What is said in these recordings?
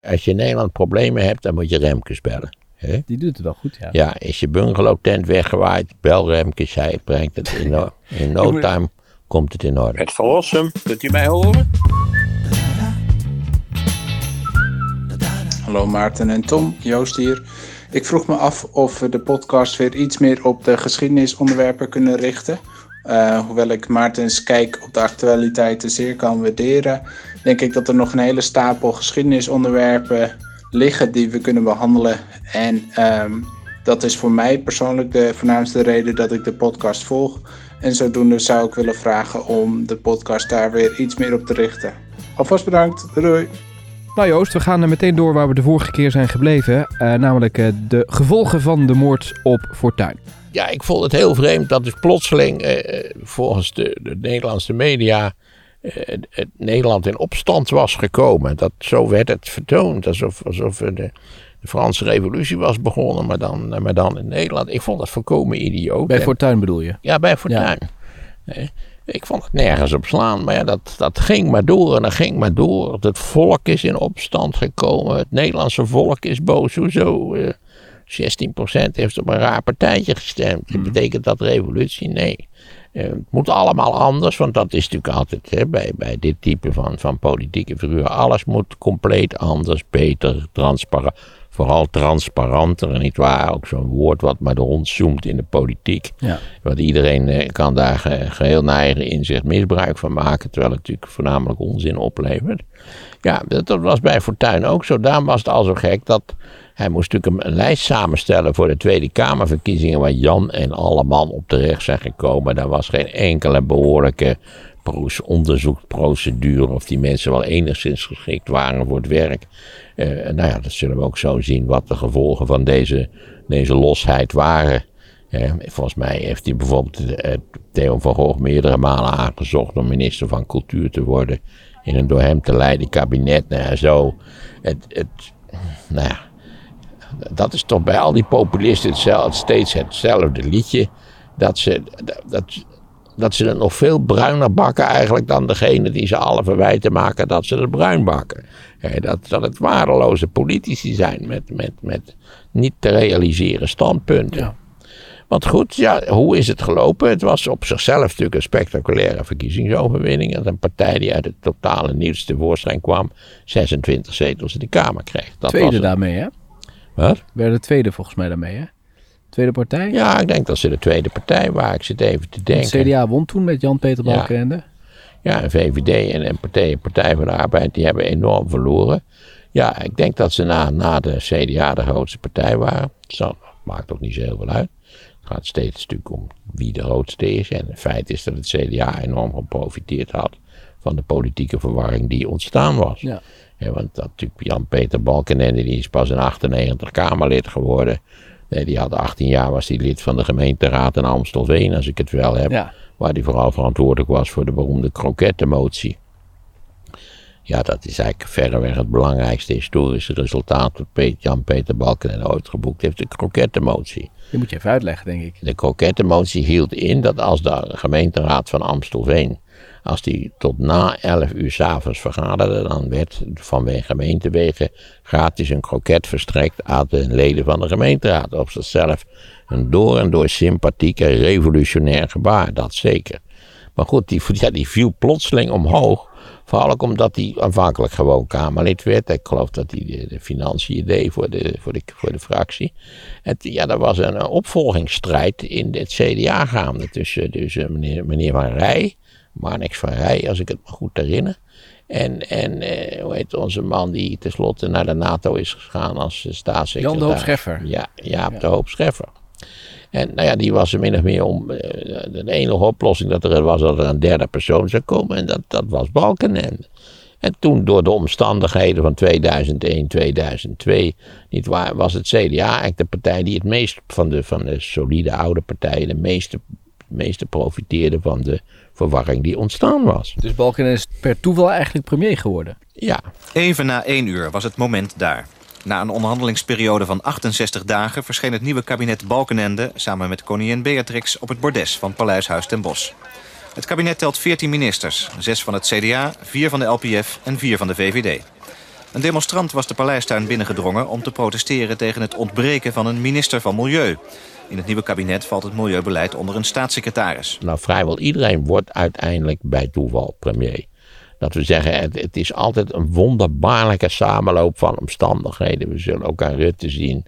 Als je in Nederland problemen hebt, dan moet je Remkes bellen. Hè? Die doet het wel goed, ja. Ja, is je bungalowtent weggewaaid, bel Remkes, hij brengt het in, no, in no time, komt het in orde. Het Verlossum, kunt u mij horen? Hallo Maarten en Tom, Joost hier. Ik vroeg me af of we de podcast weer iets meer op de geschiedenisonderwerpen kunnen richten. Uh, hoewel ik Maartens kijk op de actualiteiten zeer kan waarderen, denk ik dat er nog een hele stapel geschiedenisonderwerpen liggen die we kunnen behandelen. En um, dat is voor mij persoonlijk de voornaamste reden dat ik de podcast volg. En zodoende zou ik willen vragen om de podcast daar weer iets meer op te richten. Alvast bedankt, doei! Nou Joost, we gaan er meteen door waar we de vorige keer zijn gebleven. Uh, namelijk uh, de gevolgen van de moord op Fortuin. Ja, ik vond het heel vreemd dat dus plotseling uh, volgens de, de, Nederlandse media het Nederland in opstand was gekomen. Dat, zo werd het vertoond, alsof, alsof de, de Franse revolutie was begonnen, maar dan, maar dan in Nederland. Ik vond dat volkomen idioot. Bij Fortuin bedoel je? Ja, bij Fortuin. Ja. Ik vond het nergens op slaan, maar ja, dat, dat ging maar door en dat ging maar door. Het volk is in opstand gekomen, het Nederlandse volk is boos. Hoezo? Uh, 16% heeft op een raar partijtje gestemd. Mm. Betekent dat revolutie? Nee. Uh, het moet allemaal anders, want dat is natuurlijk altijd hè, bij, bij dit type van, van politieke figuren. Alles moet compleet anders, beter, transparant vooral transparanter, niet waar? Ook zo'n woord wat maar rondzoemt in de politiek. Ja. Want iedereen eh, kan daar geheel naar eigen inzicht misbruik van maken, terwijl het natuurlijk voornamelijk onzin oplevert. Ja, dat, dat was bij Fortuyn ook zo. Daarom was het al zo gek dat hij moest natuurlijk een, een, lijst samenstellen voor de Tweede Kamerverkiezingen waar Jan en alle man op terecht zijn gekomen. Daar was geen enkele behoorlijke onderzoeksprocedure of die mensen wel enigszins geschikt waren voor het werk. Uh, nou ja, dat zullen we ook zo zien wat de gevolgen van deze, deze losheid waren. Uh, volgens mij heeft hij bijvoorbeeld uh, Theo van Gogh meerdere malen aangezocht om minister van Cultuur te worden. In een door hem te leiden kabinet. Nou ja, zo. Het, het, nou ja, dat is toch bij al die populisten hetzelfde, steeds hetzelfde liedje. Dat ze, dat ze het nog veel bruiner bakken eigenlijk dan degene die ze alle verwijten maken dat ze het bruin bakken. dat, dat het waardeloze politici zijn met, met, met niet te realiseren standpunten. Ja. Want goed, ja, hoe is het gelopen? Het was op zichzelf natuurlijk een spectaculaire verkiezingsoverwinning. Dat een partij die uit het totale nieuws tevoorschijn kwam, 26 zetels in de Kamer kreeg. Dat tweede was daarmee, hè? Wat? Werden tweede volgens mij daarmee, hè? Tweede partij? Ja, ik denk dat ze de tweede partij waren. Ik zit even te denken. Het CDA won toen met Jan-Peter Balkenende. Ja. ja, en VVD en, en partij, partij van de Arbeid, die hebben enorm verloren. Ja, ik denk dat ze na, na de CDA de grootste partij waren. Dat maakt ook niet zo heel veel uit. Het gaat steeds natuurlijk om wie de grootste is. En het feit is dat het CDA enorm geprofiteerd had van de politieke verwarring die ontstaan was. Ja. ja want dat natuurlijk Jan-Peter Balkenende, die is pas in 98 Kamerlid geworden. Nee, die had 18 jaar, was hij lid van de gemeenteraad in Amstelveen, als ik het wel heb. Waar hij vooral verantwoordelijk was voor de beroemde krokettenmotie. Ja, dat is eigenlijk verreweg het belangrijkste historische resultaat dat Jan-Peter Balken ooit geboekt heeft, de krokettenmotie. Die moet je even uitleggen, denk ik. De krokettenmotie hield in dat als de gemeenteraad van Amstelveen als die tot na 11 uur s'avonds vergaderde, dan werd vanwege gemeentewegen gratis een kroket verstrekt aan de leden van de gemeenteraad. Op zichzelf een door en door sympathiek revolutionair gebaar, dat zeker. Maar goed, die, viel plotseling omhoog. Vooral ook omdat hij aanvankelijk gewoon Kamerlid werd. Ik geloof dat hij de, de financiën deed voor de, voor de, voor de fractie. En ja, er was een, opvolgingsstrijd in het CDA gaande tussen, tussen meneer, meneer Van Rij Marnix van Rij, als ik het me goed herinner. En, en eh, hoe heet onze man die tenslotte naar de NATO is gegaan als uh, staatssecretaris? Jan de Hoop Scheffer. Ja, Jaap ja. de Hoop Scheffer. En nou ja, die was er min of meer om. Uh, de enige oplossing dat er was dat er een derde persoon zou komen. En dat, dat was Balkenende. En toen door de omstandigheden van 2001, 2002, niet waar, was het CDA eigenlijk de partij die het meest van de, van de solide oude partijen, de meeste, meeste profiteerde van de verwarring die ontstaan was. Dus Balkenende is per toeval eigenlijk premier geworden? Ja. Even na één uur was het moment daar. Na een onderhandelingsperiode van 68 dagen verscheen het nieuwe kabinet Balkenende samen met koningin Beatrix op het bordes van Paleishuis ten Bosch. Het kabinet telt 14 ministers, zes van het CDA, vier van de LPF en vier van de VVD. Een demonstrant was de paleistuin binnengedrongen om te protesteren tegen het ontbreken van een minister van Milieu. In het nieuwe kabinet valt het milieubeleid onder een staatssecretaris. Nou, vrijwel iedereen wordt uiteindelijk bij toeval premier. Dat we zeggen, het, is altijd een wonderbaarlijke samenloop van omstandigheden. We zullen ook aan Rutte zien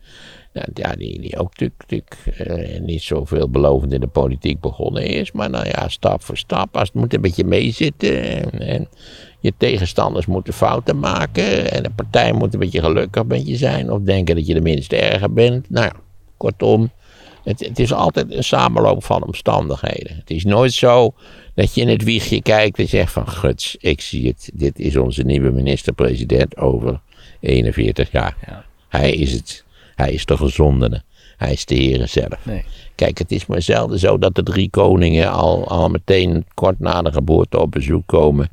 ja, die, die ook natuurlijk, uh, niet zo veelbelovend in de politiek begonnen is. Maar nou ja, stap voor stap. Als het moet een beetje meezitten. En, en, je tegenstanders moeten fouten maken. En de partij moet een beetje gelukkig met zijn. Of denken dat je de minste erger bent. Nou ja, kortom. Het, het, is altijd een samenloop van omstandigheden. Het is nooit zo dat je in het wiegje kijkt en zegt van... Guts, ik zie het. Dit is onze nieuwe minister-president over 41 jaar. Ja. Hij is het. Hij is de gezondene. Hij is de Heer zelf. Nee. Kijk, het is maar zelden zo dat de drie koningen al, al meteen kort na de geboorte op bezoek komen.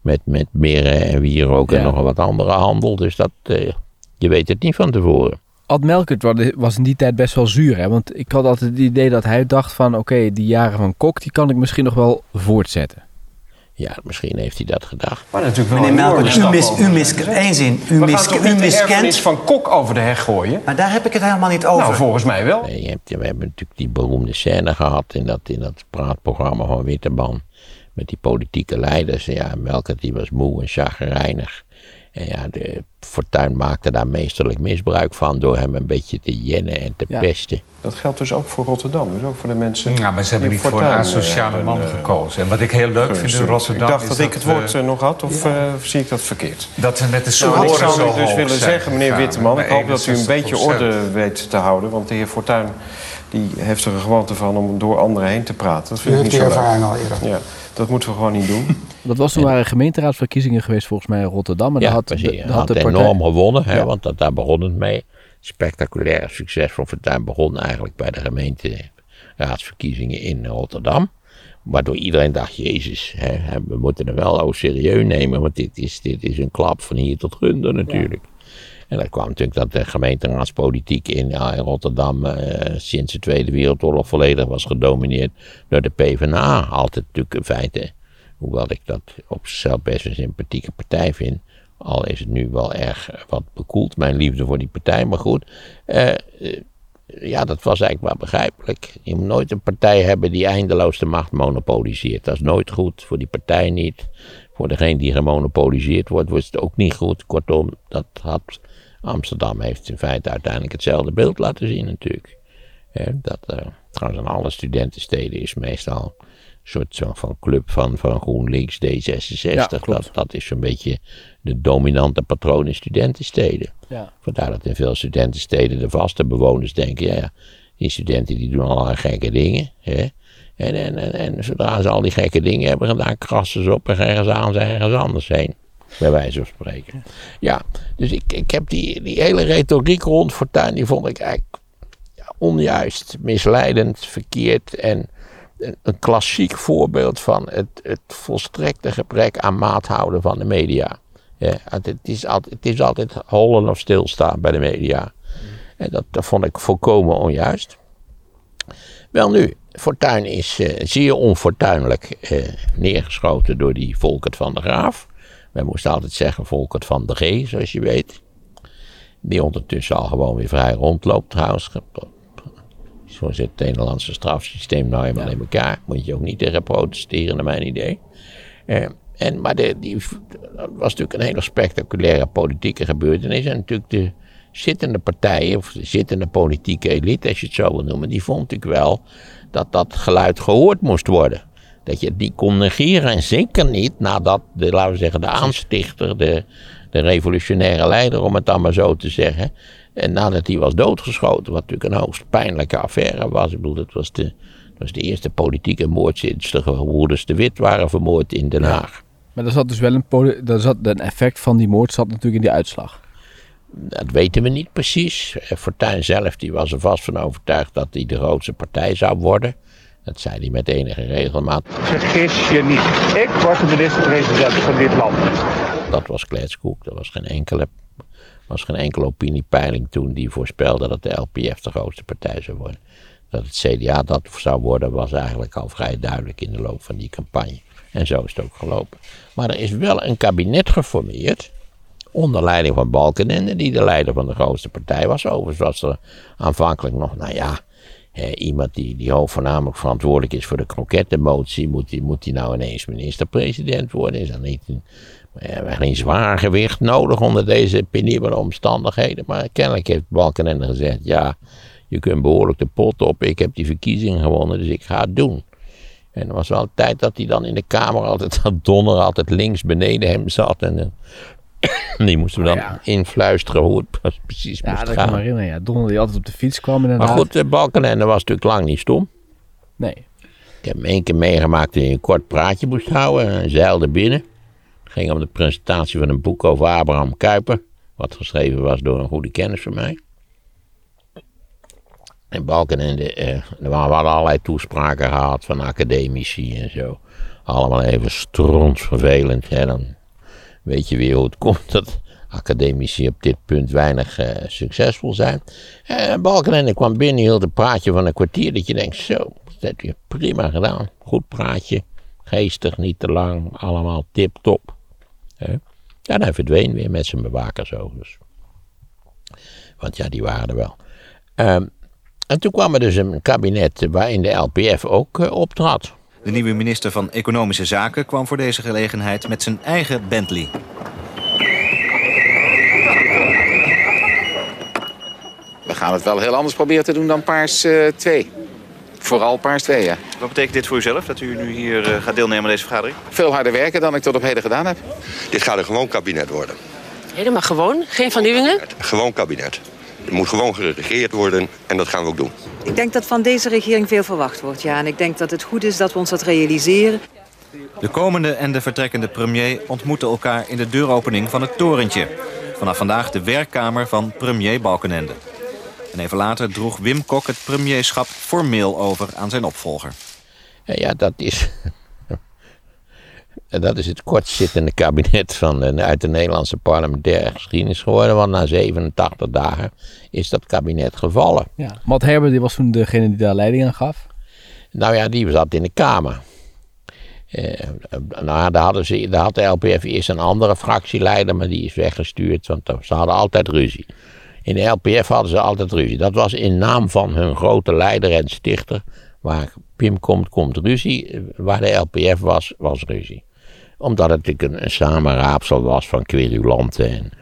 Met, met meren en wierook en nog wat andere handel. Dus dat, uh, je weet het niet van tevoren. Ad Melkert was in die tijd best wel zuur. Hè? Want ik had altijd het idee dat hij dacht van... oké, die jaren van Kok, die kan ik misschien nog wel voortzetten. Ja, misschien heeft hij dat gedacht. Maar natuurlijk wel Meneer Melkert, u, mis, u mis, één zin. U, mis, u miskent... van Kok over de heg gooien? Maar daar heb ik het helemaal niet over. Nou, volgens mij wel. Nee, je hebt, we hebben natuurlijk die beroemde scène gehad in dat, in dat praatprogramma van Witteman. Met die politieke leiders. Ja, Melkert die was moe en chagrijnig. En ja, de Fortuin maakte daar meesterlijk misbruik van door hem een beetje te jennen en te pesten. Dat geldt dus ook voor Rotterdam, dus ook voor de mensen. Ja, maar ze hebben niet voor een asociale man uh, gekozen. En wat ik heel leuk vind in Rotterdam. Ik dacht dat ik het woord uh, nog had, of ja. uh, zie ik dat verkeerd? Dat ze met de nou, Ik zou dus willen zijn, zeggen, meneer Witteman, ik hoop dat u een beetje orde weet te houden. Want de heer Fortuyn die heeft er een gewoonte van om door anderen heen te praten. Dat vind ik niet zo ervaring al eerder. Ja. Dat moeten we gewoon niet doen. Dat was toen waren gemeenteraadsverkiezingen geweest volgens mij in Rotterdam. En ja, had, de, had, had enorm gewonnen, hè, want dat, daar begon het mee. Spectaculair succes van Fortuyn begon eigenlijk bij de gemeenteraadsverkiezingen in Rotterdam. Waardoor iedereen dacht, jezus, hè, we moeten er wel serieus nemen, want dit is, dit is een klap van hier tot gunder natuurlijk. En dat kwam natuurlijk dat de gemeenteraadspolitiek in, ja, in Rotterdam uh, sinds de Tweede Wereldoorlog volledig was gedomineerd door de PvdA. Altijd natuurlijk in feite, hoewel ik dat op zichzelf best een sympathieke partij vind. Al is het nu wel erg wat bekoeld, mijn liefde voor die partij. Maar goed, uh, ja, dat was eigenlijk wel begrijpelijk. Je moet nooit een partij hebben die eindeloos de macht monopoliseert. Dat is nooit goed, voor die partij niet. Voor degene die gemonopoliseerd wordt, wordt het ook niet goed. Kortom, dat had Amsterdam heeft in feite uiteindelijk hetzelfde beeld laten zien natuurlijk. dat, uh, trouwens in alle studentensteden is meestal soort zo van club van, van GroenLinks, D66. dat, dat is zo'n beetje de dominante patroon in studentensteden. Ja. Vandaar dat in veel studentensteden de vaste bewoners denken, ja, ja die studenten die doen allerlei gekke dingen. Hè? En, en, en, en, zodra ze al die gekke dingen hebben gedaan, krassen ze op en ergens aan ze ergens anders heen. Bij wijze van spreken. Ja, dus ik, ik heb die, die hele retoriek rond Fortuyn, die vond ik eigenlijk onjuist, misleidend, verkeerd en een, klassiek voorbeeld van het, het volstrekte gebrek aan maat houden van de media. Ja, het, is altijd, het is altijd hollen of stilstaan bij de media. En dat, dat vond ik volkomen onjuist. Wel nu, Fortuyn is uh, zeer onfortuinlijk uh, neergeschoten door die Volkert van der Graaf. Wij moesten altijd zeggen Volkert van de G, zoals je weet. Die ondertussen al gewoon weer vrij rondloopt trouwens. Zo zit het Nederlandse strafsysteem nou helemaal in elkaar. Moet je ook niet tegen protesteren, naar mijn idee. Eh, en, maar de, die, dat was natuurlijk een hele spectaculaire politieke gebeurtenis. En natuurlijk de zittende partijen, of de zittende politieke elite, als je het zo wil noemen, die vond natuurlijk wel dat dat geluid gehoord moest worden dat je het niet kon negeren. En zeker niet nadat, de, laten we zeggen, de aanstichter, de, de revolutionaire leider, om het dan maar zo te zeggen. En nadat hij was doodgeschoten, wat natuurlijk een hoogst pijnlijke affaire was. Ik bedoel, dat was de, dat was de eerste politieke moord sinds de gebroeders de Wit waren vermoord in Den Haag. Maar er zat dus wel een, er zat, een effect van die moord zat natuurlijk in die uitslag. Dat weten we niet precies. Fortuyn zelf die was er vast van overtuigd dat hij de grootste partij zou worden. Dat zei hij met enige regelmaat. Vergis je niet. Ik word de minister-president van dit land. Dat was Kletskoek. Er was geen enkele, was geen enkele opiniepeiling toen die voorspelde dat de LPF de grootste partij zou worden. Dat het CDA dat zou worden was eigenlijk al vrij duidelijk in de loop van die campagne. En zo is het ook gelopen. Maar er is wel een kabinet geformeerd Onder leiding van Balkenende, die de leider van de grootste partij was. Overigens was er aanvankelijk nog, nou ja, iemand die, die verantwoordelijk is voor de krokettenmotie. Moet die, moet die nou ineens minister-president worden? Is dat niet een, geen zwaar gewicht nodig onder deze penibele omstandigheden? Maar kennelijk heeft Balkenende gezegd, ja, je kunt behoorlijk de pot op. Ik heb die verkiezing gewonnen, dus ik ga het doen. En er was wel tijd dat hij dan in de kamer altijd, dat Donner altijd links beneden hem zat. En uh, die moesten we dan oh, influisteren hoe het precies ja, moest dat gaan. kan me herinneren. Ja. Donner die altijd op de fiets kwam inderdaad. Maar goed, Balkenende was natuurlijk lang niet stom. Nee. Ik heb hem één keer meegemaakt dat hij een kort praatje moest houden. En zeilde binnen. Het ging om de presentatie van een boek over Abraham Kuyper. Wat geschreven was door een goede kennis van mij. En Balkenende, eh, er waren allerlei toespraken gehad van academici en zo. Allemaal even stronsvervelend. Hè. Dan weet je weer hoe het komt dat academici op dit punt weinig uh, succesvol zijn. En Balkenende kwam binnen, hield een praatje van een kwartier. Dat je denkt, zo, dat heb je prima gedaan. Goed praatje, geestig, niet te lang, allemaal tip-top. Ja, hij verdween weer met zijn bewakers. Want ja, die waren er wel. Um, en toen kwam er dus een kabinet waarin de LPF ook uh, optrad. De nieuwe minister van Economische Zaken kwam voor deze gelegenheid met zijn eigen Bentley. We gaan het wel heel anders proberen te doen dan Paars uh, 2. Vooral Paars 2, ja. Wat betekent dit voor uzelf, dat u nu hier uh, gaat deelnemen aan deze vergadering? Veel harder werken dan ik tot op heden gedaan heb. Dit gaat een gewoon kabinet worden. Helemaal gewoon? Geen vernieuwingen? Gewoon kabinet. Er moet gewoon geregeerd worden en dat gaan we ook doen. Ik denk dat van deze regering veel verwacht wordt, ja. En ik denk dat het goed is dat we ons dat realiseren. De komende en de vertrekkende premier ontmoeten elkaar in de deuropening van het torentje. Vanaf vandaag de werkkamer van premier Balkenende. En even later droeg Wim Kok het premierschap formeel over aan zijn opvolger. Ja, dat is, dat is het kortzittende kabinet van, uit de Nederlandse parlementaire geschiedenis geworden. Want na 87 dagen is dat kabinet gevallen. Ja, Matt Herber die was toen degene die daar leiding aan gaf. Nou ja, die zat in de Kamer. Eh, nou, daar, hadden ze, daar had de LPF eerst een andere fractieleider, maar die is weggestuurd, want ze hadden altijd ruzie. In de LPF hadden ze altijd ruzie. Dat was in naam van hun grote leider en stichter. Waar Pim komt, komt ruzie. Waar de LPF was, was ruzie. Omdat het natuurlijk een, een samenraapsel was van querulanten en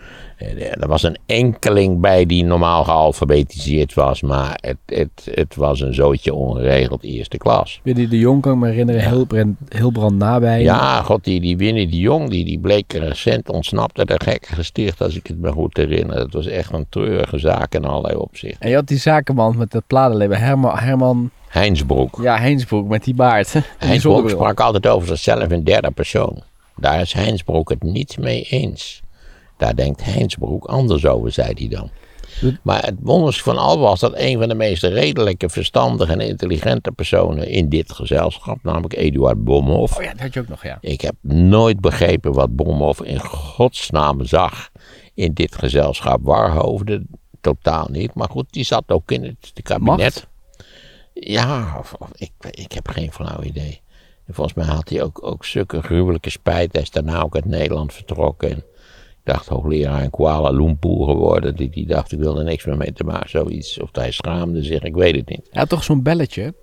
er was een enkeling bij die normaal gealfabetiseerd was, maar het, het, het was een zootje ongeregeld eerste klas. Winnie de Jong kan ik me herinneren, ja. Hilbrand, Hilbrand nabij. Ja, god, die, die Winnie de Jong, die, die bleek recent ontsnapt uit een gekke gesticht, als ik het me goed herinner. Dat was echt een treurige zaak in allerlei opzichten. En je had die zakenman met het platenleven, Herman... Herman... Heinsbroek. Ja, Heinsbroek met die baard. Heinsbroek sprak altijd over zichzelf in derde persoon. Daar is Heinsbroek het niet mee eens. Daar denkt Heinsbroek anders over, zei hij dan. Maar het wonderste van al was dat een van de meest redelijke, verstandige en intelligente personen in dit gezelschap, namelijk Eduard Bomhoff. Oh ja, dat had je ook nog, ja. Ik heb nooit begrepen wat Bomhoff in godsnaam zag in dit gezelschap. Warhoofden totaal niet. Maar goed, die zat ook in het kabinet. Macht? Ja, ik, ik heb geen flauw idee. En volgens mij had hij ook, ook zulke gruwelijke spijt. Hij is daarna ook uit Nederland vertrokken. En, dacht hoogleraar in Kuala Lumpur geworden. Die, die dacht, ik wil er niks meer mee te maken, zoiets. Of hij schaamde zich, ik weet het niet. Ja, toch zo'n belletje?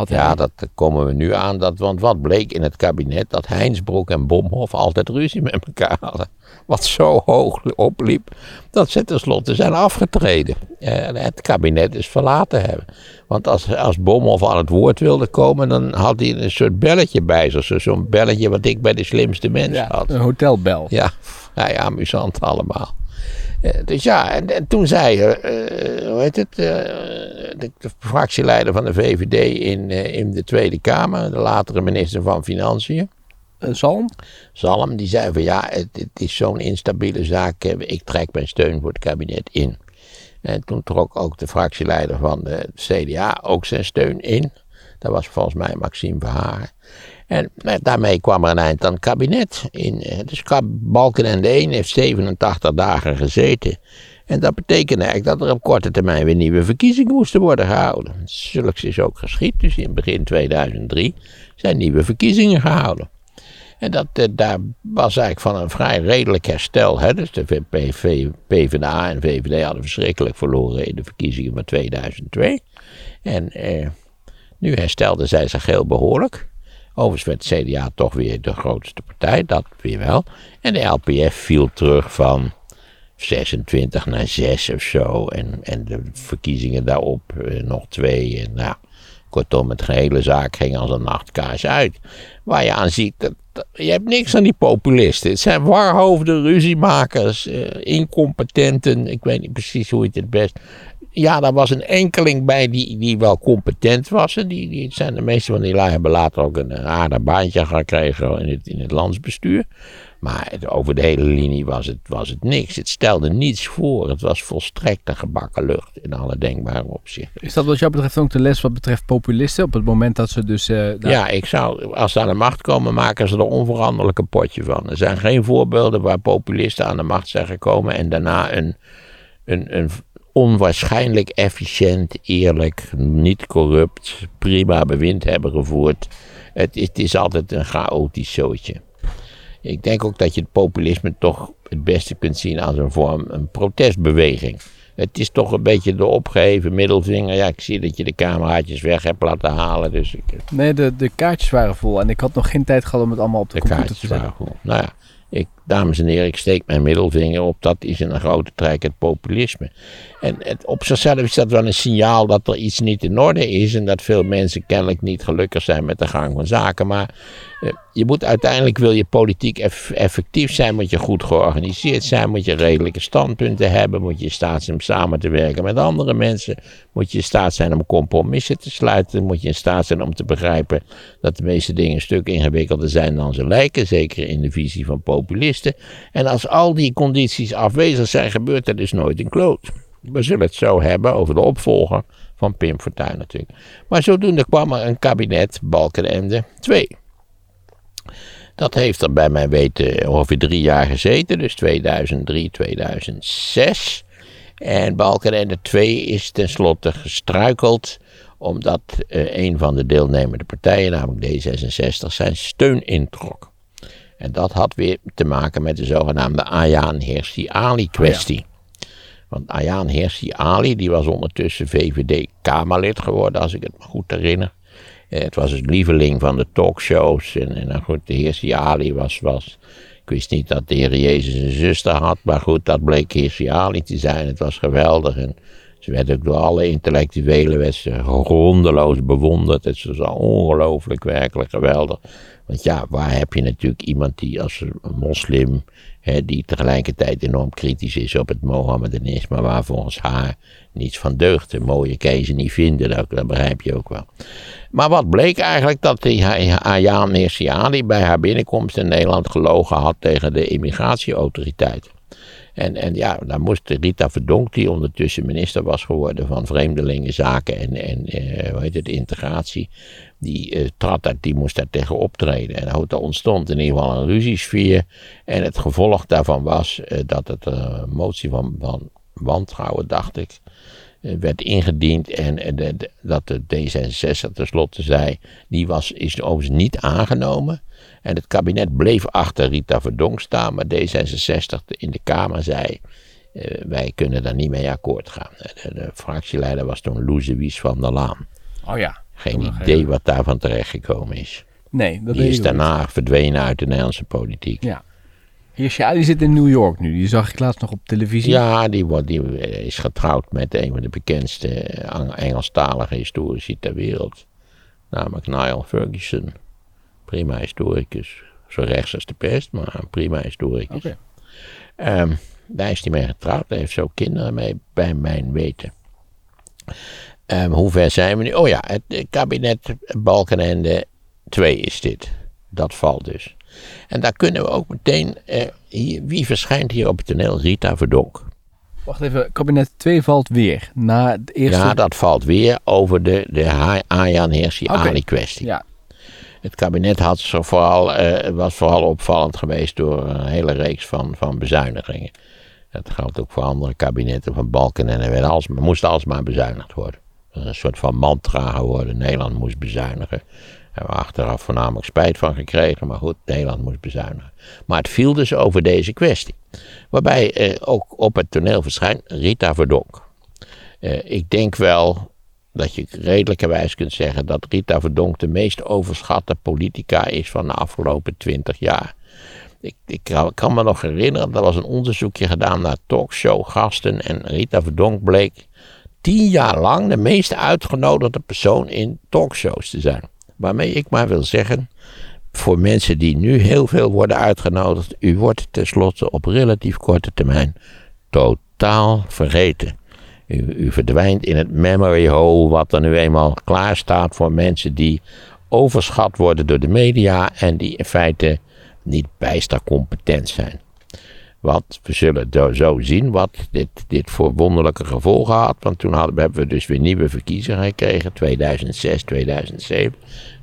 Had hij ja, dat komen we nu aan. Dat, want wat bleek in het kabinet? Dat Heinsbroek en Bomhoff altijd ruzie met elkaar hadden. Wat zo hoog opliep, dat ze tenslotte zijn afgetreden. Eh, het kabinet is verlaten hebben. Want als, als Bomhoff aan het woord wilde komen, dan had hij een soort belletje bij zich. Zo'n belletje wat ik bij de slimste mensen ja, had. Een hotelbel. Ja, ja, ja amusant allemaal. Uh, dus ja, en, en toen zei uh, hoe heet het, uh, de, de, fractieleider van de VVD in, in de Tweede Kamer, de latere minister van Financiën. Zalm? Zalm, die zei van ja, het, het is zo'n instabiele zaak, ik trek mijn steun voor het kabinet in. En toen trok ook de fractieleider van de CDA ook zijn steun in. Dat was volgens mij Maxime Verhagen. En nou, daarmee kwam er een eind aan het kabinet. In, dus Balkenende 1 heeft 87 dagen gezeten. En dat betekende eigenlijk dat er op korte termijn weer nieuwe verkiezingen moesten worden gehouden. Zulks is ook geschied. Dus in begin 2003 zijn nieuwe verkiezingen gehouden. En dat, eh, daar was eigenlijk van een vrij redelijk herstel. Hè? Dus de PV, PvdA en VVD hadden verschrikkelijk verloren in de verkiezingen van 2002. En eh, nu herstelden zij zich heel behoorlijk. Overigens werd CDA toch weer de grootste partij, dat weer wel. En de LPF viel terug van 26 naar 6 of zo. En, en de verkiezingen daarop eh, nog twee. En nou, kortom, het gehele zaak ging als een nachtkaars uit. Waar je aan ziet, dat, je hebt niks aan die populisten. Het zijn warhoofden, ruziemakers, uh, incompetenten. Ik weet niet precies hoe je het het best ja, daar was een enkeling bij die, die wel competent was. En die, die zijn de meeste van die lui hebben later ook een, aardig baantje gekregen in het, in het landsbestuur. Maar over de hele linie was het, was het niks. Het stelde niets voor. Het was volstrekt een gebakken lucht in alle denkbare opzichten. Is dat wat jou betreft ook de les wat betreft populisten? Op het moment dat ze dus... Uh, Ja, ik zou, als ze aan de macht komen, maken ze er onveranderlijk een potje van. Er zijn geen voorbeelden waar populisten aan de macht zijn gekomen en daarna een, een, een, onwaarschijnlijk efficiënt, eerlijk, niet corrupt, prima bewind hebben gevoerd. Het, het is altijd een chaotisch zootje. Ik denk ook dat je het populisme toch het beste kunt zien als een vorm, een protestbeweging. Het is toch een beetje de opgeheven middelvinger. Ja, ik zie dat je de cameraatjes weg hebt laten halen. Dus ik... Nee, de, de kaartjes waren vol en ik had nog geen tijd gehad om het allemaal op de, de computer te zetten. Nou ja, ik, dames en heren, ik steek mijn middelvinger op. Dat is in een grote trek het populisme. En het, op zichzelf is dat wel een signaal dat er iets niet in orde is. En dat veel mensen kennelijk niet gelukkig zijn met de gang van zaken. Maar eh, je moet uiteindelijk, wil je politiek effectief zijn, moet je goed georganiseerd zijn. Moet je redelijke standpunten hebben. Moet je in staat zijn om samen te werken met andere mensen. Moet je in staat zijn om compromissen te sluiten. Moet je in staat zijn om te begrijpen dat de meeste dingen een stuk ingewikkelder zijn dan ze lijken. Zeker in de visie van populisten. En als al die condities afwezig zijn, gebeurt er dus nooit een kloot. We zullen het zo hebben over de opvolger van Pim Fortuyn natuurlijk. Maar zodoende kwam er een kabinet Balkenende 2. Dat heeft er bij mijn weten ongeveer drie jaar gezeten, dus 2003, 2006. En Balkenende 2 is tenslotte gestruikeld omdat uh, een van de deelnemende partijen, namelijk D66, zijn steun introk. En dat had weer te maken met de zogenaamde Ayaan Hirsi Ali kwestie. Oh want Ayaan Hirsi Ali, die was ondertussen VVD-Kamerlid geworden, als ik het me goed herinner. Eh, het was het lieveling van de talkshows. En, en nou goed, de Hirsi Ali was, was... Ik wist niet dat de Heer Jezus een zuster had, maar goed, dat bleek Hirsi Ali te zijn. Het was geweldig en ze werd ook door alle intellectuelen grondeloos bewonderd. Het was ongelooflijk, werkelijk geweldig. Want ja, waar heb je natuurlijk iemand die als moslim die tegelijkertijd enorm kritisch is op het Mohammedanisme, waar volgens haar niets van deugt. De mooie keizer niet vinden, dat, dat, begrijp je ook wel. Maar wat bleek eigenlijk dat die Ayaan Hirsi bij haar binnenkomst in Nederland gelogen had tegen de immigratieautoriteit. En, en ja, daar moest Rita Verdonk, die ondertussen minister was geworden van Vreemdelingenzaken en, en uh, hoe heet het, integratie, die, uh, trad dat, die moest daar tegen optreden. En er ontstond in ieder geval een ruziesfeer. En het gevolg daarvan was uh, dat het een motie van, van wantrouwen, dacht ik, werd ingediend. En de, dat de D66 tenslotte zei, die was, is overigens niet aangenomen. En het kabinet bleef achter Rita Verdonk staan, maar D66 in de Kamer zei, uh, wij kunnen daar niet mee akkoord gaan. De, de fractieleider was toen Louise van der Laan. Oh ja. Geen idee wat daarvan terechtgekomen is. Nee, dat Die is daarna verdwenen uit de Nederlandse politiek. Ja. Hirsja, die zit in New York nu. Die zag ik laatst nog op televisie. Ja, die, wordt, die is getrouwd met een van de bekendste Engelstalige historici ter wereld. Namelijk Niall Ferguson prima historicus. Zo rechts als de pest, maar een prima historicus. Okay. Um, daar is hij mee getrouwd. Hij heeft zo kinderen mee, bij mijn weten. Um, hoe ver zijn we nu? Oh ja, het kabinet Balkenende 2 is dit. Dat valt dus. En daar kunnen we ook meteen. Hier, wie verschijnt hier op het toneel? Rita Verdonk. Wacht even, kabinet 2 valt weer. Na het eerste... Ja, dat valt weer over de, de Ayan Hersi Ali kwestie. Ja, het kabinet had zo vooral, uh, was vooral opvallend geweest door een hele reeks van, van bezuinigingen. Dat geldt ook voor andere kabinetten van Balken en er werd alles, moest alsmaar bezuinigd worden. Een soort van mantra geworden. Nederland moest bezuinigen. Hebben we achteraf voornamelijk spijt van gekregen, maar goed, Nederland moest bezuinigen. Maar het viel dus over deze kwestie. Waarbij eh, ook op het toneel verschijnt Rita Verdonk. Eh, ik denk wel dat je redelijkerwijs kunt zeggen dat Rita Verdonk de meest overschatte politica is van de afgelopen twintig jaar. Ik, ik, kan me nog herinneren, er was een onderzoekje gedaan naar talkshowgasten en Rita Verdonk bleek tien jaar lang de meest uitgenodigde persoon in talkshows te zijn. Waarmee ik maar wil zeggen, voor mensen die nu heel veel worden uitgenodigd, u wordt tenslotte op relatief korte termijn totaal vergeten. U, verdwijnt in het memory hole, wat er nu eenmaal klaar staat voor mensen die overschat worden door de media en die in feite niet bijster competent zijn. Want we zullen zo zien wat dit, dit voor wonderlijke gevolgen had. Want toen hadden, hebben we dus weer nieuwe verkiezingen gekregen. 2006, 2007.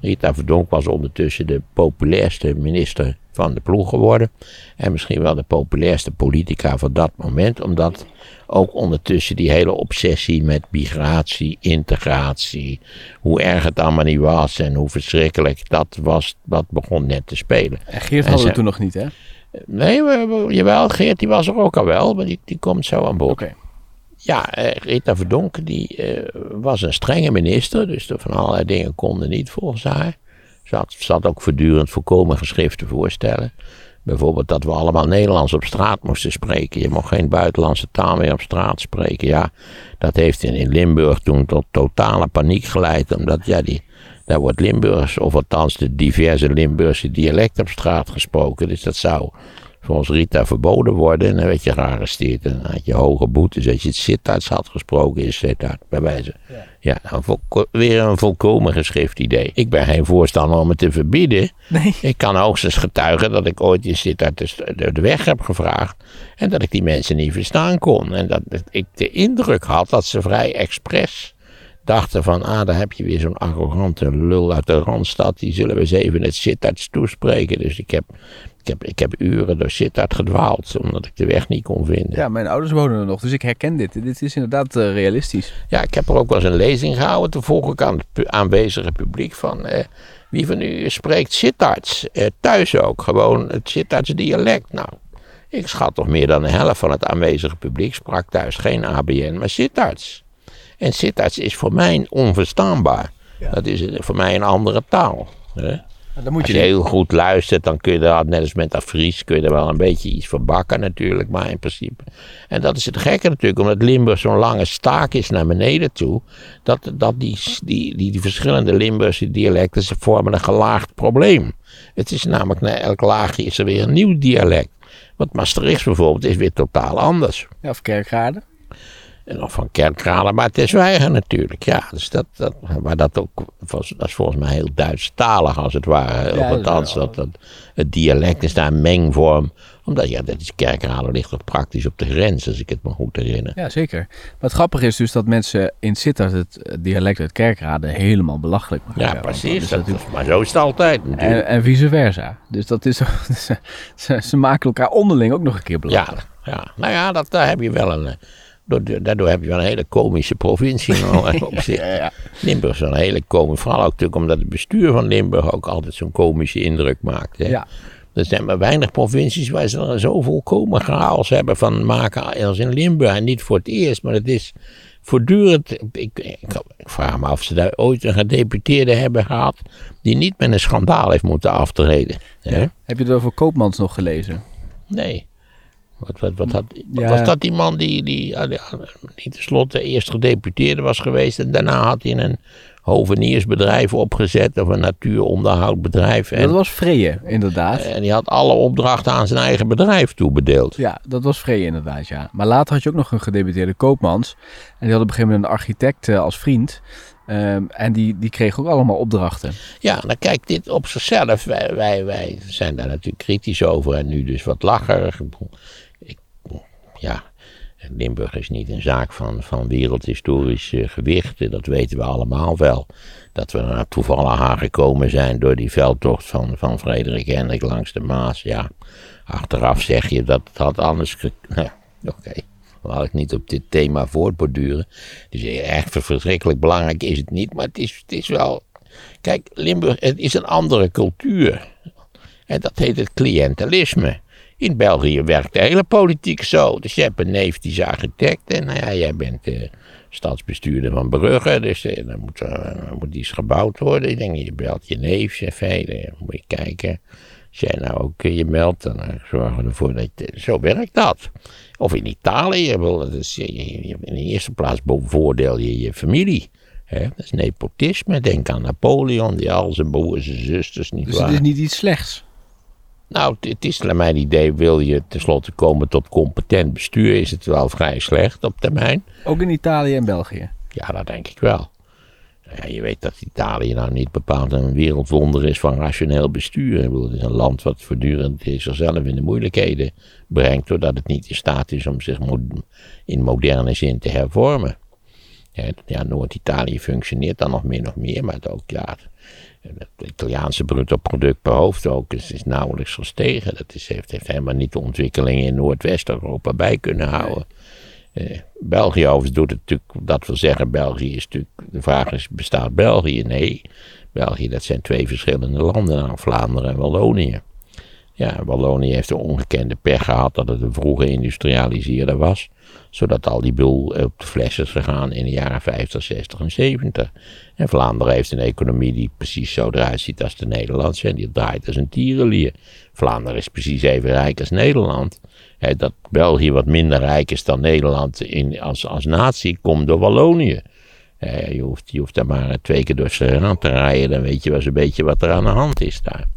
Rita Verdonk was ondertussen de populairste minister van de ploeg geworden. En misschien wel de populairste politica van dat moment. Omdat ook ondertussen die hele obsessie met migratie, integratie. Hoe erg het allemaal niet was en hoe verschrikkelijk dat was. Dat begon net te spelen. En Geert hadden we toen nog niet hè? Nee, we, jawel, Geert die was er ook al wel, maar die, die komt zo aan bod. Oké. Ja, eh, Rita Verdonk die eh, was een strenge minister, dus van allerlei dingen konden niet volgens haar. Ze had, ze had ook voortdurend voorkomen geschriften voorstellen. Bijvoorbeeld dat we allemaal Nederlands op straat moesten spreken. Je mocht geen buitenlandse taal meer op straat spreken. Ja, dat heeft in, in Limburg toen tot totale paniek geleid. Omdat ja, die, daar wordt Limburgs, of althans de diverse Limburgse dialecten op straat gesproken. Dus dat zou volgens Rita verboden worden. En dan werd je gearresteerd. En dan had je hoge boetes als je het Sittard had gesproken in Sittard, bij wijze. Ja, ja nou, weer een volkomen geschift idee. Ik ben geen voorstander om het te verbieden. Nee. Ik kan hoogstens getuigen dat ik ooit in de, de weg heb gevraagd. En dat ik die mensen niet verstaan kon. En dat ik de indruk had dat ze vrij expres dachten van, ah, daar heb je weer zo'n arrogante lul uit de Randstad, die zullen we eens even het Sittard toespreken. Dus ik heb, ik, heb, ik heb uren door Sittard gedwaald, omdat ik de weg niet kon vinden. Ja, mijn ouders wonen er nog, dus ik herken dit. Dit is inderdaad uh, realistisch. Ja, ik heb er ook wel eens een lezing gehouden, toen vroeg ik aan het aanwezige publiek van, eh, wie van u spreekt Sittards? Eh, thuis ook, gewoon het Sittards dialect. Nou, ik schat toch meer dan de helft van het aanwezige publiek sprak thuis geen ABN, maar Sittards. En Sittard is voor mij onverstaanbaar. Dat is voor mij een andere taal. Hè? Dan moet je als je heel goed luistert, dan kun je er, net als met dat Fries, kun je er wel een beetje iets van bakken natuurlijk, maar in principe. En dat is het gekke natuurlijk, omdat Limburg zo'n lange staak is naar beneden toe, dat, dat die, die, die, die verschillende Limburgse dialecten, ze vormen een gelaagd probleem. Het is namelijk, na elk laagje is er weer een nieuw dialect. Want Maastricht bijvoorbeeld is weer totaal anders. Ja, of Kerkrade. En of van kerkralen, maar het is weiger natuurlijk. Ja, dus dat, dat, maar dat, ook, dat is volgens mij heel Duitsstalig als het ware. Ja, althans, dat, dat, het dialect is daar een mengvorm. Omdat, ja, dat is kerkralen ligt toch praktisch op de grens, als ik het me goed herinner. Ja, zeker. Maar het grappige is dus dat mensen in Sittard het dialect uit kerkrade helemaal belachelijk maken. Ja, precies. Dat, maar zo is het altijd en, en, vice versa. Dus dat is, ze, ze maken elkaar onderling ook nog een keer belachelijk. Ja, ja. nou ja, dat, daar heb je wel een Daardoor heb je wel een hele komische provincie op zich. Limburg is een hele komische, vooral ook natuurlijk omdat het bestuur van Limburg ook altijd zo'n komische indruk maakt. Hè. Ja. Er zijn maar weinig provincies waar ze er zo volkomen chaos hebben van maken als in Limburg. En niet voor het eerst, maar het is voortdurend. Ik, ik, ik, vraag me af of ze daar ooit een gedeputeerde hebben gehad die niet met een schandaal heeft moeten aftreden. Hè? Heb je het over Koopmans nog gelezen? Nee. Wat, wat, wat had, Was dat die man die, die, die, die tenslotte eerst gedeputeerde was geweest en daarna had hij een hoveniersbedrijf opgezet of een natuuronderhoudbedrijf. En, dat was Freje, inderdaad. En die had alle opdrachten aan zijn eigen bedrijf toebedeeld. Ja, dat was Freje inderdaad, ja. Maar later had je ook nog een gedeputeerde koopmans. En die had op een gegeven moment een architect eh, als vriend. Ehm, en die, die kreeg ook allemaal opdrachten. Ja, dan kijk, dit op zichzelf, wij, wij, wij zijn daar natuurlijk kritisch over en nu dus wat lacherig ja, Limburg is niet een zaak van, van wereldhistorisch uh, gewicht. Dat weten we allemaal wel. Dat we er toevallig aan gekomen zijn door die veldtocht van, van Frederik Hendrik langs de Maas. Ja, achteraf zeg je dat het had anders. Nou, oké. Okay. Laat ik niet op dit thema voortborduren. Dus echt verschrikkelijk belangrijk is het niet. Maar het is, het is wel Kijk, Limburg het is een andere cultuur. En dat heet het cliëntelisme. In België werkt de hele politiek zo. Dus je hebt een neef die is architect en nou ja, jij bent uh, stadsbestuurder van Brugge. Dus uh, dan moet, uh, moet iets gebouwd worden. Ik denk, je belt je neef, zegt hey, moet je kijken. Als jij nou ook je meldt, dan zorgen we ervoor dat je, zo werkt dat. Of in Italië, dat is, in de eerste plaats bevoordeel je je familie. Hè? Dat is nepotisme. Denk aan Napoleon, die al zijn broers en zusters niet Dus het is niet iets slechts? Nou, het is naar mijn idee, wil je tenslotte komen tot competent bestuur, is het wel vrij slecht op termijn. Ook in Italië en België? Ja, dat denk ik wel. Ja, je weet dat Italië nou niet bepaald een wereldwonder is van rationeel bestuur. het is een land wat voortdurend zichzelf in de moeilijkheden brengt, doordat het niet in staat is om zich in moderne zin te hervormen. Ja, Noord-Italië functioneert dan nog min of meer, maar het ook, ja, het Italiaanse bruto product per hoofd ook is, is nauwelijks gestegen. Dat is, heeft, heeft helemaal niet de ontwikkelingen in Noordwest-Europa bij kunnen houden. Eh, België overigens doet het natuurlijk, dat wil zeggen, België is natuurlijk, de vraag is, bestaat België? Nee, België dat zijn twee verschillende landen, nou, Vlaanderen en Wallonië. Ja, Wallonië heeft de ongekende pech gehad dat het een vroege industrialiseerder was zodat al die boel op de fles is gegaan in de jaren 50, 60 en 70. En Vlaanderen heeft een economie die precies zo eruit ziet als de Nederlandse. En die draait als een tierenlier. Vlaanderen is precies even rijk als Nederland. dat België wat minder rijk is dan Nederland in, als, als natie komt door Wallonië. je, hoeft, je hoeft daar maar twee keer door zijn te rijden. Dan weet je wel eens een beetje wat er aan de hand is daar.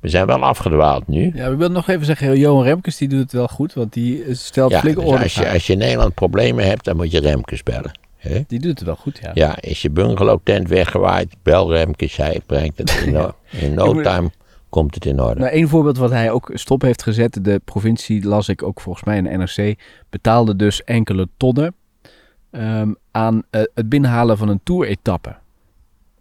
We zijn wel afgedwaald nu. Ja, we willen nog even zeggen, Johan Remkes die doet het wel goed, want die stelt ja, flink dus orde als je, als je in Nederland problemen hebt, dan moet je Remkes bellen. Die doet het wel goed, ja. Ja, is je bungalowtent weggewaaid, bel Remkes, hij brengt het in no, in no time komt het in orde. Nou, één voorbeeld wat hij ook stop heeft gezet, de provincie, las ik ook volgens mij in de NRC, betaalde dus enkele tonnen um, aan uh, het binnenhalen van een toeretappe.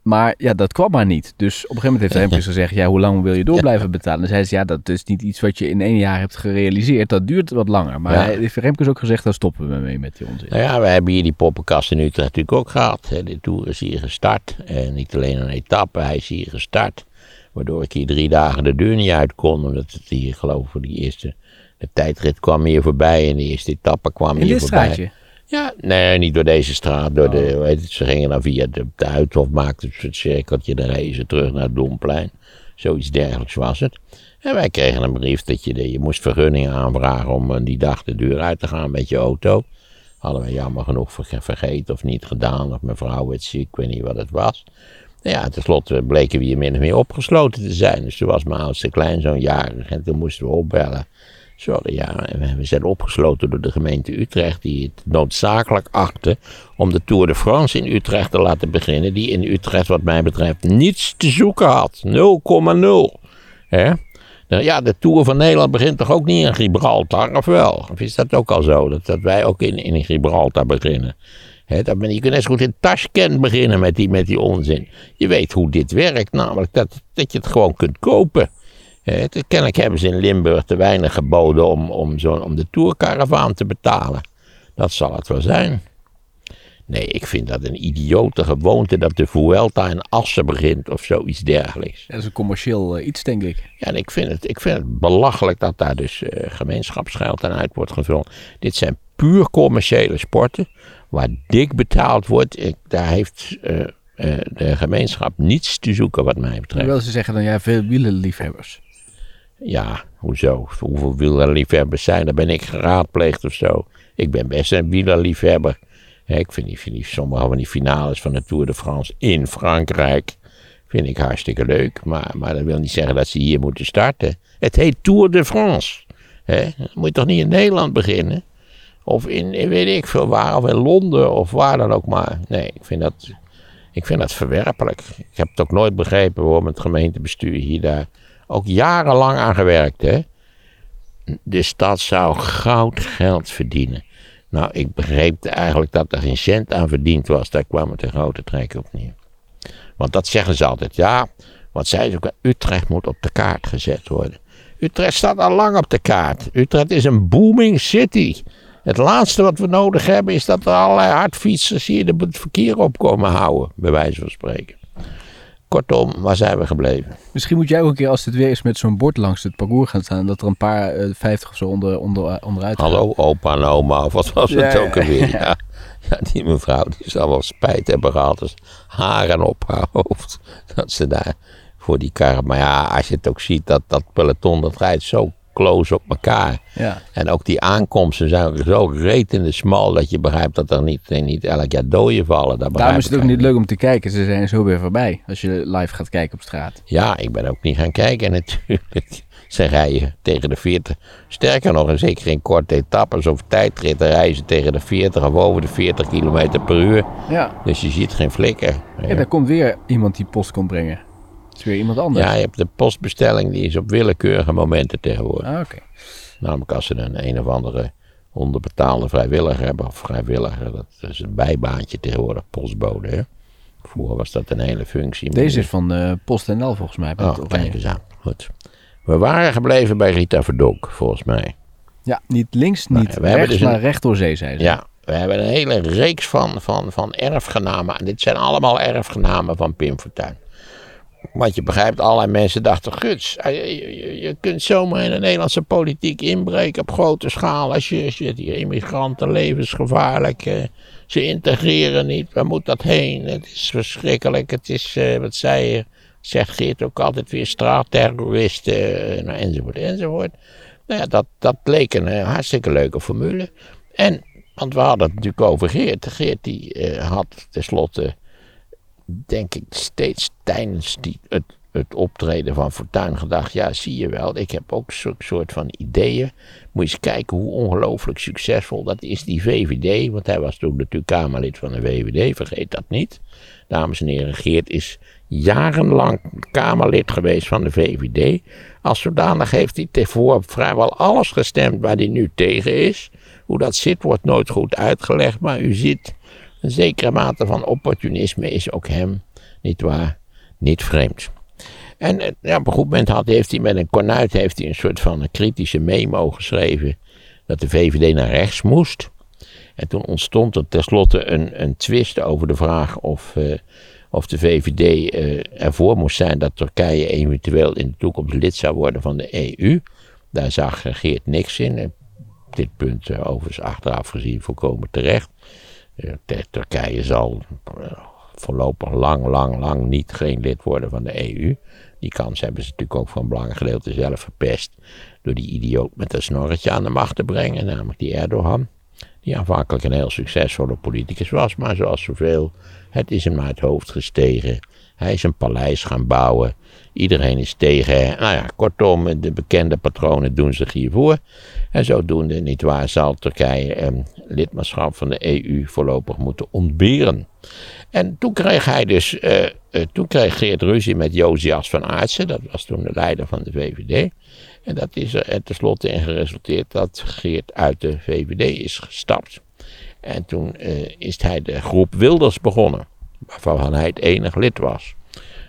Maar ja, dat kwam maar niet. Dus op een gegeven moment heeft Remkes gezegd, ja, hoe lang wil je door blijven betalen? En zei ze, ja, dat is niet iets wat je in één jaar hebt gerealiseerd. Dat duurt wat langer. Maar ja. hij heeft Remkes ook gezegd, daar stoppen we mee met die onzin. Nou ja, we hebben hier die poppenkast in Utrecht natuurlijk ook gehad. De Tour is hier gestart. En niet alleen een etappe, hij is hier gestart. Waardoor ik hier drie dagen de deur niet uit kon. Omdat het hier, geloof ik, voor die eerste... De tijdrit kwam hier voorbij en de eerste etappe kwam hier voorbij. Straatje? Ja, nee, niet door deze straat. Door de, oh. weet het, ze gingen dan via de, de Uithof, maakten het cirkeltje, dan reden ze terug naar het Domplein. Zoiets dergelijks was het. En wij kregen een brief dat je, je moest vergunningen aanvragen om eh, die dag de deur uit te gaan met je auto. Hadden we jammer genoeg vergeten of niet gedaan, of mijn vrouw werd ziek, ik weet niet wat het was. Nou ja, tenslotte bleken we hier min of meer opgesloten te zijn. Dus toen was mijn oudste kleinzoon jarig en toen moesten we opbellen. Sorry, ja, we zijn opgesloten door de gemeente Utrecht, die het noodzakelijk achtte om de Tour de France in Utrecht te laten beginnen, die in Utrecht, wat mij betreft, niets te zoeken had. 0,0. Nou ja, de Tour van Nederland begint toch ook niet in Gibraltar, of wel? Of is dat ook al zo, dat, dat wij ook in, in Gibraltar beginnen? Dat je kunt net zo goed in Tashkent beginnen met die, met die onzin. Je weet hoe dit werkt, namelijk dat, dat je het gewoon kunt kopen. Eh, kennelijk hebben ze in Limburg te weinig geboden om, om, zo, om de tourcaravaan te betalen. Dat zal het wel zijn. Nee, ik vind dat een idiote gewoonte dat de Vuelta in Assen begint of zoiets dergelijks. Dat is een commercieel eh, iets, denk ik. Ja, en ik vind het, ik vind het belachelijk dat daar dus uh, gemeenschapsgeld aan uit wordt gevuld. Dit zijn puur commerciële sporten waar dik betaald wordt. Ik, daar heeft de gemeenschap niets te zoeken wat mij betreft. wil ze zeggen dan jij veel wielenliefhebbers? Ja, hoezo? Hoeveel wielerliefhebbers zijn er? Ben ik geraadpleegd of zo? Ik ben best een wielerliefhebber. ik vind, die, vind die, sommige van die finales van de Tour de France in Frankrijk vind ik hartstikke leuk. Maar, maar dat wil niet zeggen dat ze hier moeten starten. Het heet Tour de France. Moet je toch niet in Nederland beginnen? Of in, in, weet ik veel waar, of in Londen, of waar dan ook maar. Nee, ik vind dat, ik vind dat verwerpelijk. Ik heb het ook nooit begrepen waarom het gemeentebestuur hier daar ook jarenlang aan gewerkt. Hè? De stad zou goud geld verdienen. Nou, ik begreep eigenlijk dat er geen cent aan verdiend was. Daar kwam het een grote trek op neer. Want dat zeggen ze altijd. Ja, wat zei ze ook. Utrecht moet op de kaart gezet worden. Utrecht staat al lang op de kaart. Utrecht is een booming city. Het laatste wat we nodig hebben is dat er allerlei hardfietsers hier het verkeer op komen houden. Bij wijze van spreken. Kortom, waar zijn we gebleven? Misschien moet jij ook een keer als het weer is met zo'n bord langs het parcours gaan staan. Dat er een paar uh, vijftig of zo onder, onder, onderuit gaan. Hallo opa en oma of wat was het ook alweer? Ja. ja. die mevrouw die zal wel spijt hebben gehad. Dus haren op haar hoofd. Dat ze daar voor die kar. Maar ja, als je het ook ziet, dat, dat peloton dat rijdt zo close op elkaar. Ja. En ook die aankomsten zijn zo reet in de smal dat je begrijpt dat er niet, niet elk jaar doden vallen. Daar Daarom is het ook niet leuk om te kijken. Ze zijn zo weer voorbij als je live gaat kijken op straat. Ja, ik ben ook niet gaan kijken natuurlijk. Ze rijden tegen de 40. Sterker nog, en zeker in korte etappes of tijdritten reizen tegen de 40 of over de 40 km per uur. Ja. Dus je ziet geen flikker. Ja, daar komt weer iemand die post komt brengen is weer iemand anders. Ja, je hebt de postbestelling, die is op willekeurige momenten tegenwoordig. Ah. Namelijk als ze een een of andere onderbetaalde vrijwilliger hebben, of vrijwilliger, dat is een bijbaantje tegenwoordig, postbode. Hè? Vroeger was dat een hele functie. Deze is van uh, PostNL volgens mij. Oh, kijk eens aan. Goed. We waren gebleven bij Rita Verdonk, volgens mij. Ja, niet links, niet nou, we rechts, dus maar recht door zee, zei ze. Ja, we hebben een hele reeks van, van, van erfgenamen. En dit zijn allemaal erfgenamen van Pim Fortuyn. Want je begrijpt, allerlei mensen dachten, guts, eh, je, kunt zomaar in de Nederlandse politiek inbreken op grote schaal. Als je, als die immigranten levensgevaarlijk, uh, ze integreren niet, waar moet dat heen? Het is verschrikkelijk, het is, uh, wat zei je, zegt Geert ook altijd weer, straatterroristen, nou, enzovoort, enzovoort. Nou ja, dat, dat leek een hartstikke leuke formule. En, want we hadden het natuurlijk over Geert. Geert die had tenslotte denk ik steeds tijdens die, het, het optreden van Fortuyn gedacht: ja, zie je wel, ik heb ook zo'n soort van ideeën. Moet je eens kijken hoe ongelooflijk succesvol dat is, die VVD. Want hij was toen natuurlijk Kamerlid van de VVD, vergeet dat niet. Dames en heren, Geert is jarenlang Kamerlid geweest van de VVD. Als zodanig heeft hij tevoren vrijwel alles gestemd waar hij nu tegen is. Hoe dat zit, wordt nooit goed uitgelegd, maar u ziet een zekere mate van opportunisme is ook hem, niet waar, niet vreemd. En eh, ja, op een goed moment had, heeft hij met een kornuit heeft hij een soort van een kritische memo geschreven dat de VVD naar rechts moest. En toen ontstond er tenslotte een, een twist over de vraag of, uh, of de VVD uh, eh, ervoor moest zijn dat Turkije eventueel in de toekomst lid zou worden van de EU. Daar zag Geert niks in. dit punt uh, overigens achteraf gezien volkomen terecht. Turkije zal eh, voorlopig lang, lang, lang niet geen lid worden van de EU. Die kans hebben ze natuurlijk ook voor een belangrijk gedeelte zelf verpest. Door die idioot met een snorretje aan de macht te brengen, namelijk die Erdogan. Die aanvankelijk een heel succesvolle politicus was, maar zoals zoveel, het is hem uit het hoofd gestegen. Hij is een paleis gaan bouwen. Iedereen is tegen. Nou ja, kortom, de bekende patronen doen zich hiervoor. En zodoende, nietwaar, zal Turkije eh, lidmaatschap van de EU voorlopig moeten ontberen. En toen kreeg hij dus, eh, eh, toen kreeg Geert ruzie met Josias van Aartsen, dat was toen de leider van de VVD. En dat is er tenslotte in geresulteerd dat Geert uit de VVD is gestapt. En toen eh, is hij de groep Wilders begonnen, waarvan hij het enig lid was.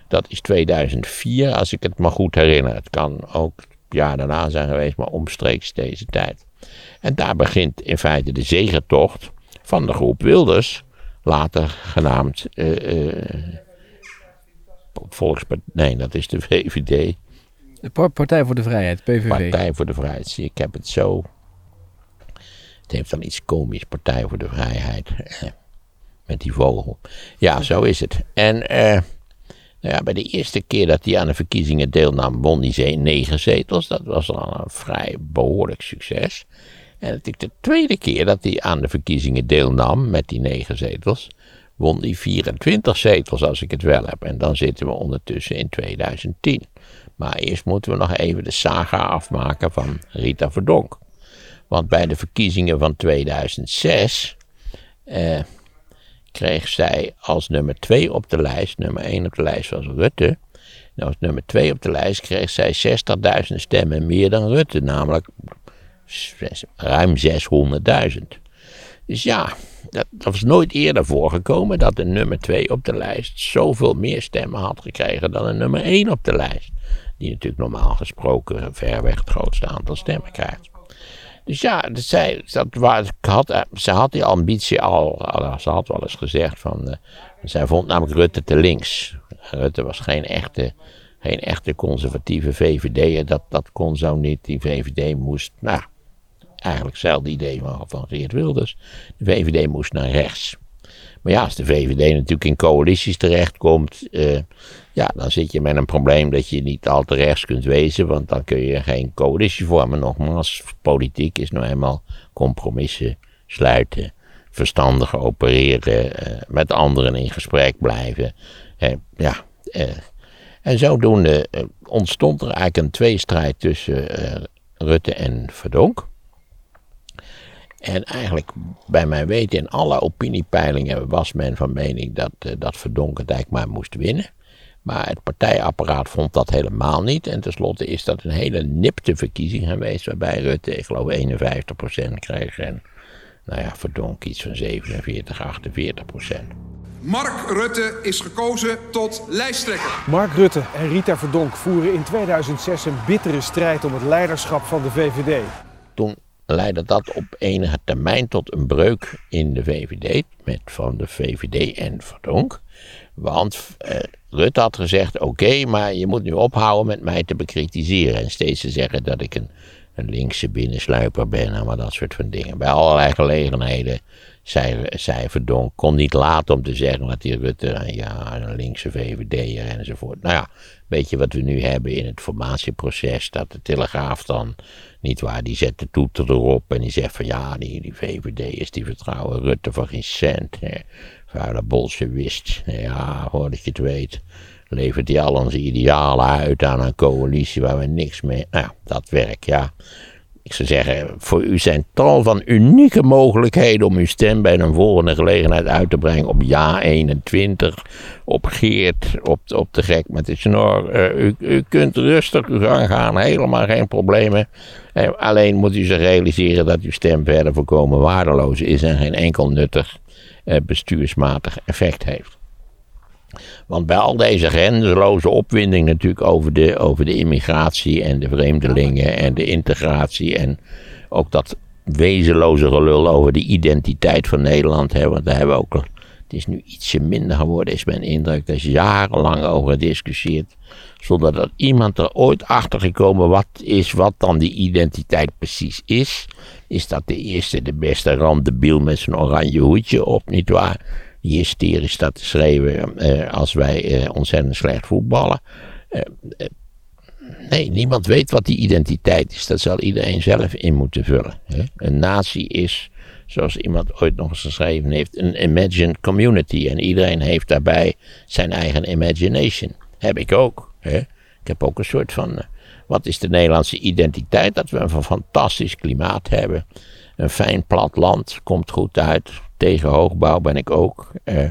Dat is 2004, als ik het me goed herinner. Het kan ook jaar daarna zijn geweest, maar omstreeks deze tijd. En daar begint in feite de zegertocht van de groep Wilders, later genaamd uh, Volkspartij. Nee, dat is de VVD. De Partij voor de Vrijheid, PVV. Partij voor de Vrijheid. Zie, ik heb het zo. Het heeft dan iets komisch, Partij voor de Vrijheid. Met die vogel. Ja, zo is het. En nou ja, bij de eerste keer dat hij aan de verkiezingen deelnam, won hij negen zetels. Dat was dan een vrij behoorlijk succes. En natuurlijk de tweede keer dat hij aan de verkiezingen deelnam met die negen zetels, won hij 24 zetels als ik het wel heb. En dan zitten we ondertussen in 2010. Maar eerst moeten we nog even de saga afmaken van Rita Verdonk. Want bij de verkiezingen van 2006 eh, kreeg zij als nummer 2 op de lijst, nummer 1 op de lijst was Rutte. En als nummer 2 op de lijst kreeg zij 60.000 stemmen meer dan Rutte, namelijk ruim 600.000. Dus ja, dat, dat, was nooit eerder voorgekomen dat een nummer 2 op de lijst zoveel meer stemmen had gekregen dan een nummer 1 op de lijst. Die natuurlijk normaal gesproken verreweg het grootste aantal stemmen krijgt. Dus ja, zij, dat, had, eh, ze had die ambitie al, ze had wel eens gezegd van, uh, zij vond namelijk Rutte te links. Rutte was geen echte, geen echte conservatieve VVD'er. Dat, dat kon zo niet. Die VVD moest, nou, eigenlijk hetzelfde idee van Geert Wilders. De VVD moest naar rechts. Maar ja, als de VVD natuurlijk in coalities terechtkomt, uh, ja, dan zit je met een probleem dat je niet al te rechts kunt wezen, want dan kun je geen coalitie vormen. Nogmaals, politiek is nou eenmaal compromissen sluiten, verstandig opereren, uh, met anderen in gesprek blijven. Uh, ja, en zodoende ontstond er eigenlijk een tweestrijd tussen Rutte en Verdonk. En eigenlijk, bij mijn weten, in alle opiniepeilingen was men van mening dat, uh, dat Verdonk het eigenlijk maar moest winnen. Maar het partijapparaat vond dat helemaal niet. En tenslotte is dat een hele nipte verkiezing geweest, waarbij Rutte, ik geloof, 51% kreeg. En nou ja, Verdonk iets van 47, 48%. Mark Rutte is gekozen tot lijsttrekker. Mark Rutte en Rita Verdonk voeren in 2006 een bittere strijd om het leiderschap van de VVD. Toen leidde dat op enige termijn tot een breuk in de VVD, met van de VVD en Verdonk. Want eh, Rutte had gezegd: oké, maar je moet nu ophouden met mij te bekritiseren. En steeds te zeggen dat ik een, een linkse binnensluiper ben en maar dat soort van dingen. Bij allerlei gelegenheden zei, zei Verdonk, kon niet laten om te zeggen dat die Rutte, ja, een linkse VVD'er enzovoort. Nou ja, weet je wat we nu hebben in het formatieproces, dat de Telegraaf dan niet waar, die zet de toeter erop en die zegt van ja, die, die VVD is die vertrouwen Rutte voor geen cent. Hè. Vuile bolsjewist. Ja, hoor dat je het weet. Levert hij al onze idealen uit aan een coalitie waar we niks mee. Nou, dat werkt, ja. Ik zou zeggen, voor u zijn tal van unieke mogelijkheden om uw stem bij een volgende gelegenheid uit te brengen op ja 21, op Geert, op, op de gek met de snor. U, u kunt rustig uw gang gaan, helemaal geen problemen. Uh, alleen moet u zich realiseren dat uw stem verder volkomen waardeloos is en geen enkel nuttig uh, bestuursmatig effect heeft. Want bij al deze grenzeloze opwinding natuurlijk over de, over de immigratie en de vreemdelingen en de integratie en ook dat wezenloze gelul over de identiteit van Nederland. Hè, want daar hebben we ook, het is nu ietsje minder geworden, is mijn indruk. Daar is jarenlang over gediscussieerd. Zonder dat iemand er ooit achter gekomen wat is wat dan die identiteit precies is. Is dat de eerste, de beste randebiel met zijn oranje hoedje op, nietwaar? Die hysterisch staat te schreeuwen uh, als wij uh, ontzettend slecht voetballen. Uh, nee, niemand weet wat die identiteit is. Dat zal iedereen zelf in moeten vullen. Hè? Een natie is, zoals iemand ooit nog eens geschreven heeft, een imagined community. En iedereen heeft daarbij zijn eigen imagination. Heb ik ook. Hè? Ik heb ook een soort van. wat is de Nederlandse identiteit? Dat we een fantastisch klimaat hebben. Een fijn plat land, komt goed uit tegen hoogbouw ben ik ook. Eh,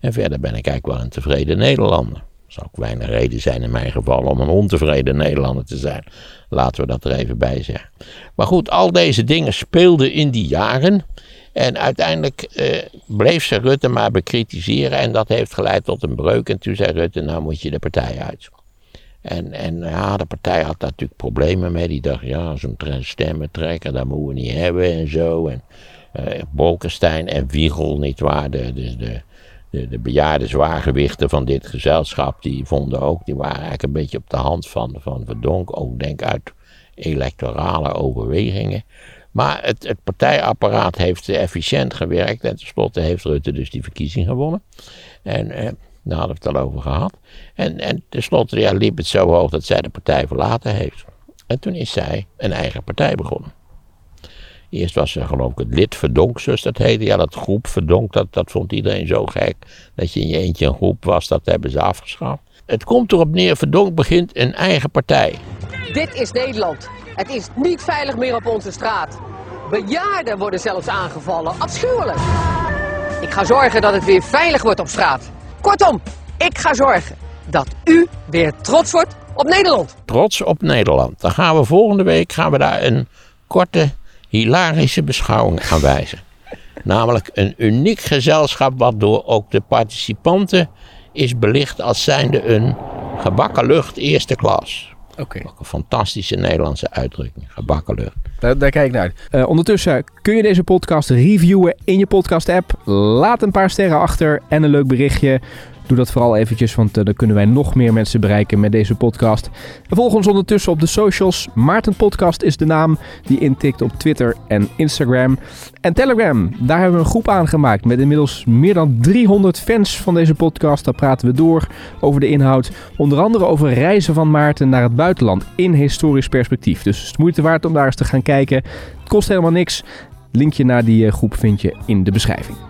en verder ben ik eigenlijk wel een tevreden Nederlander. Er zou ook weinig reden zijn in mijn geval om een ontevreden Nederlander te zijn. Laten we dat er even bij zeggen. Maar goed, al deze dingen speelden in die jaren. En uiteindelijk eh, bleef ze Rutte maar bekritiseren. En dat heeft geleid tot een breuk. En toen zei Rutte, nou moet je de partij uit. En, en ja, de partij had daar natuurlijk problemen mee. Die dacht, ja, zo'n stemmentrekker, dat moeten we niet hebben en zo. En Bolkestein en Wiegel, nietwaar, de, de, de, de, de bejaarde zwaargewichten van dit gezelschap, die vonden ook, die waren eigenlijk een beetje op de hand van, van Verdonk, ook denk uit electorale overwegingen. Maar het, het partijapparaat heeft efficiënt gewerkt en tenslotte heeft Rutte dus die verkiezing gewonnen. En eh, daar hadden we het al over gehad. En, en tenslotte ja, liep het zo hoog dat zij de partij verlaten heeft. En toen is zij een eigen partij begonnen. Eerst was ze geloof ik het lid verdonk, zoals dat heette. Ja, dat groep verdonk, dat, dat vond iedereen zo gek. Dat je in je eentje een groep was, dat hebben ze afgeschaft. Het komt erop neer, verdonk begint een eigen partij. Dit is Nederland. Het is niet veilig meer op onze straat. Bejaarden worden zelfs aangevallen. Afschuwelijk. Ik ga zorgen dat het weer veilig wordt op straat. Kortom, ik ga zorgen dat u weer trots wordt op Nederland. Trots op Nederland. Dan gaan we volgende week gaan we daar een korte hilarische beschouwing aanwijzen. Namelijk een uniek gezelschap wat door ook de participanten is belicht als zijnde een gebakken lucht eerste klas. Oké. Ook een fantastische Nederlandse uitdrukking. Gebakken lucht. Daar, daar kijk ik naar uit. Uh, ondertussen kun je deze podcast reviewen in je podcast app. Laat een paar sterren achter en een leuk berichtje. Doe dat vooral eventjes, want dan kunnen wij nog meer mensen bereiken met deze podcast. En volg ons ondertussen op de socials. Maarten Podcast is de naam die intikt op Twitter en Instagram. En Telegram, daar hebben we een groep aangemaakt met inmiddels meer dan 300 fans van deze podcast. Daar praten we door over de inhoud. Onder andere over reizen van Maarten naar het buitenland in historisch perspectief. Dus het is moeite waard om daar eens te gaan kijken. Het kost helemaal niks. Linkje naar die groep vind je in de beschrijving.